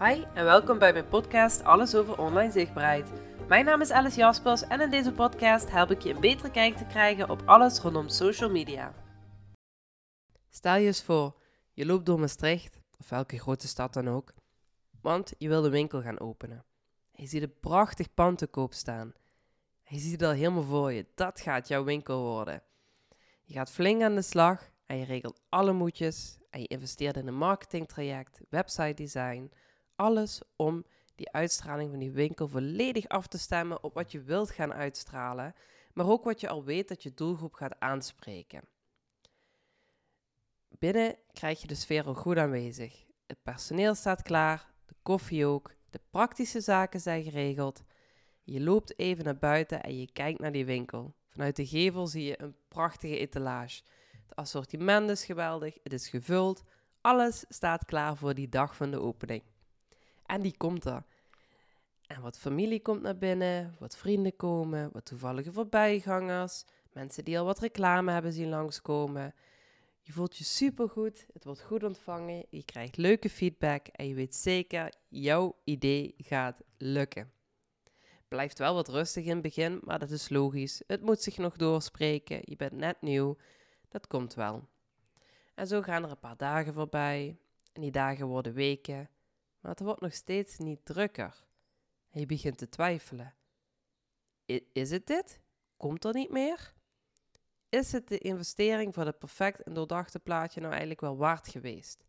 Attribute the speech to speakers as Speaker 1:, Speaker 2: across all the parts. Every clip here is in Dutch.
Speaker 1: Hi en welkom bij mijn podcast Alles over online zichtbaarheid. Mijn naam is Alice Jaspers en in deze podcast help ik je een betere kijk te krijgen op alles rondom social media. Stel je eens voor, je loopt door Maastricht, of welke grote stad dan ook, want je wil de winkel gaan openen. Je ziet een prachtig pand te koop staan. Je ziet het al helemaal voor je, dat gaat jouw winkel worden. Je gaat flink aan de slag en je regelt alle moedjes en je investeert in een marketingtraject, website design, alles om die uitstraling van die winkel volledig af te stemmen op wat je wilt gaan uitstralen, maar ook wat je al weet dat je doelgroep gaat aanspreken. Binnen krijg je de sfeer al goed aanwezig. Het personeel staat klaar, de koffie ook, de praktische zaken zijn geregeld. Je loopt even naar buiten en je kijkt naar die winkel. Vanuit de gevel zie je een prachtige etalage. Het assortiment is geweldig, het is gevuld, alles staat klaar voor die dag van de opening. En die komt er. En wat familie komt naar binnen, wat vrienden komen, wat toevallige voorbijgangers, mensen die al wat reclame hebben zien langskomen. Je voelt je supergoed, het wordt goed ontvangen, je krijgt leuke feedback en je weet zeker, jouw idee gaat lukken. Blijft wel wat rustig in het begin, maar dat is logisch. Het moet zich nog doorspreken, je bent net nieuw, dat komt wel. En zo gaan er een paar dagen voorbij en die dagen worden weken, maar het wordt nog steeds niet drukker. Je begint te twijfelen. is het dit? Komt er niet meer? Is het de investering voor het perfect en doordachte plaatje nou eigenlijk wel waard geweest?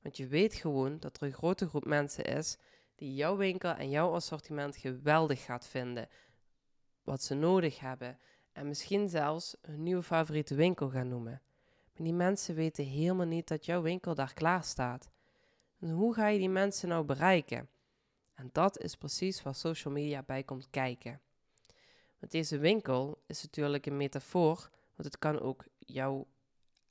Speaker 1: Want je weet gewoon dat er een grote groep mensen is die jouw winkel en jouw assortiment geweldig gaat vinden. Wat ze nodig hebben. En misschien zelfs hun nieuwe favoriete winkel gaan noemen. Maar die mensen weten helemaal niet dat jouw winkel daar klaar staat. En hoe ga je die mensen nou bereiken? En dat is precies waar social media bij komt kijken. Want deze winkel is natuurlijk een metafoor, want het kan ook jouw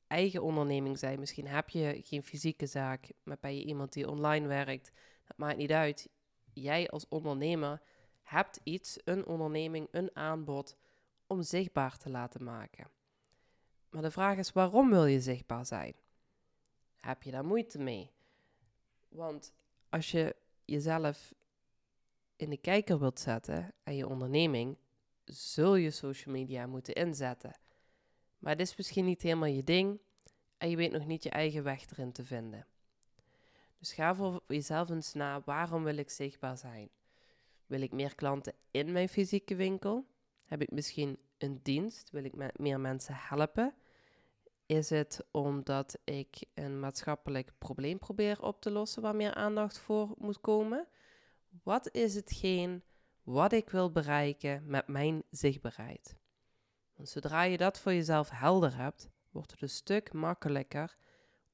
Speaker 1: eigen onderneming zijn. Misschien heb je geen fysieke zaak, maar ben je iemand die online werkt. Dat maakt niet uit. Jij als ondernemer hebt iets, een onderneming, een aanbod om zichtbaar te laten maken. Maar de vraag is, waarom wil je zichtbaar zijn? Heb je daar moeite mee? Want als je jezelf in de kijker wilt zetten en je onderneming, zul je social media moeten inzetten. Maar het is misschien niet helemaal je ding en je weet nog niet je eigen weg erin te vinden. Dus ga voor jezelf eens na, waarom wil ik zichtbaar zijn? Wil ik meer klanten in mijn fysieke winkel? Heb ik misschien een dienst? Wil ik meer mensen helpen? Is het omdat ik een maatschappelijk probleem probeer op te lossen waar meer aandacht voor moet komen? Wat is hetgeen wat ik wil bereiken met mijn zichtbaarheid? Zodra je dat voor jezelf helder hebt, wordt het een stuk makkelijker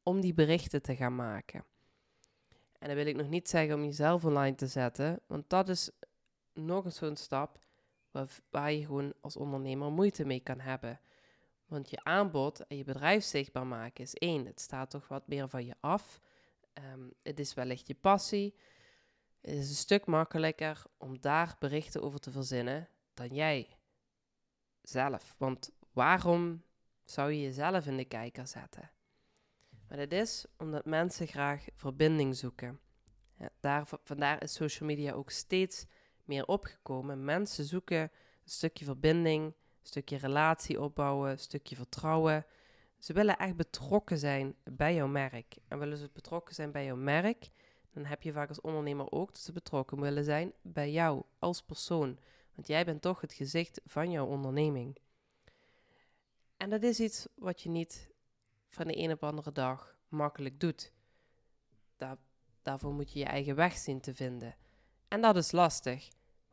Speaker 1: om die berichten te gaan maken. En dan wil ik nog niet zeggen om jezelf online te zetten, want dat is nog een zo'n stap waar, waar je gewoon als ondernemer moeite mee kan hebben. Want je aanbod en je bedrijf zichtbaar maken is één. Het staat toch wat meer van je af. Ehm, het is wellicht je passie. Het is een stuk makkelijker om daar berichten over te verzinnen dan jij zelf. Want waarom zou je jezelf in de kijker zetten? Maar dat is omdat mensen graag verbinding zoeken. Ja, daar, vandaar is social media ook steeds meer opgekomen. Mensen zoeken een stukje verbinding, stukje relatie opbouwen, stukje vertrouwen. Ze willen echt betrokken zijn bij jouw merk. En willen ze betrokken zijn bij jouw merk, dan heb je vaak als ondernemer ook dat ze betrokken willen zijn bij jou als persoon. Want jij bent toch het gezicht van jouw onderneming. En dat is iets wat je niet van de een op andere dag makkelijk doet. Daar, daarvoor moet je je eigen weg zien te vinden. En dat is lastig.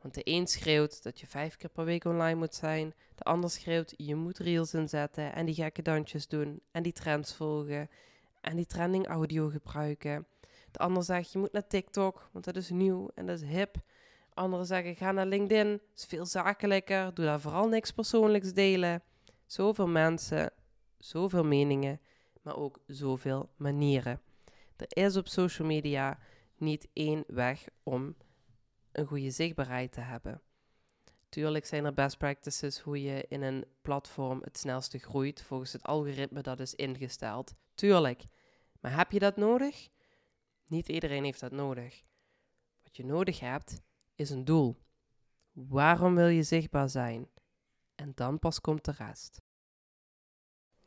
Speaker 1: Want de een schreeuwt dat je vijf keer per week online moet zijn. De ander schreeuwt je moet reels inzetten en die gekke dansjes doen en die trends volgen en die trending audio gebruiken. De ander zegt je moet naar TikTok, want dat is nieuw en dat is hip. Anderen zeggen ga naar LinkedIn, is veel zakelijker, doe daar vooral niks persoonlijks delen. Zoveel mensen, zoveel meningen, maar ook zoveel manieren. Er is op social media niet één weg om een goede zichtbaarheid te hebben. Tuurlijk zijn er best practices hoe je in een platform het snelste groeit volgens het algoritme dat is ingesteld. Tuurlijk. Maar heb je dat nodig? Niet iedereen heeft dat nodig. Wat je nodig hebt, is een doel. Waarom wil je zichtbaar zijn? En dan pas komt de rest.